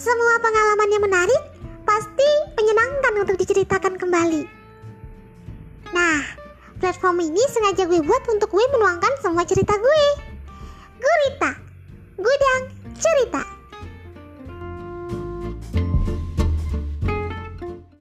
Semua pengalaman yang menarik pasti menyenangkan untuk diceritakan kembali. Nah, platform ini sengaja gue buat untuk gue menuangkan semua cerita gue. Gurita, gudang cerita.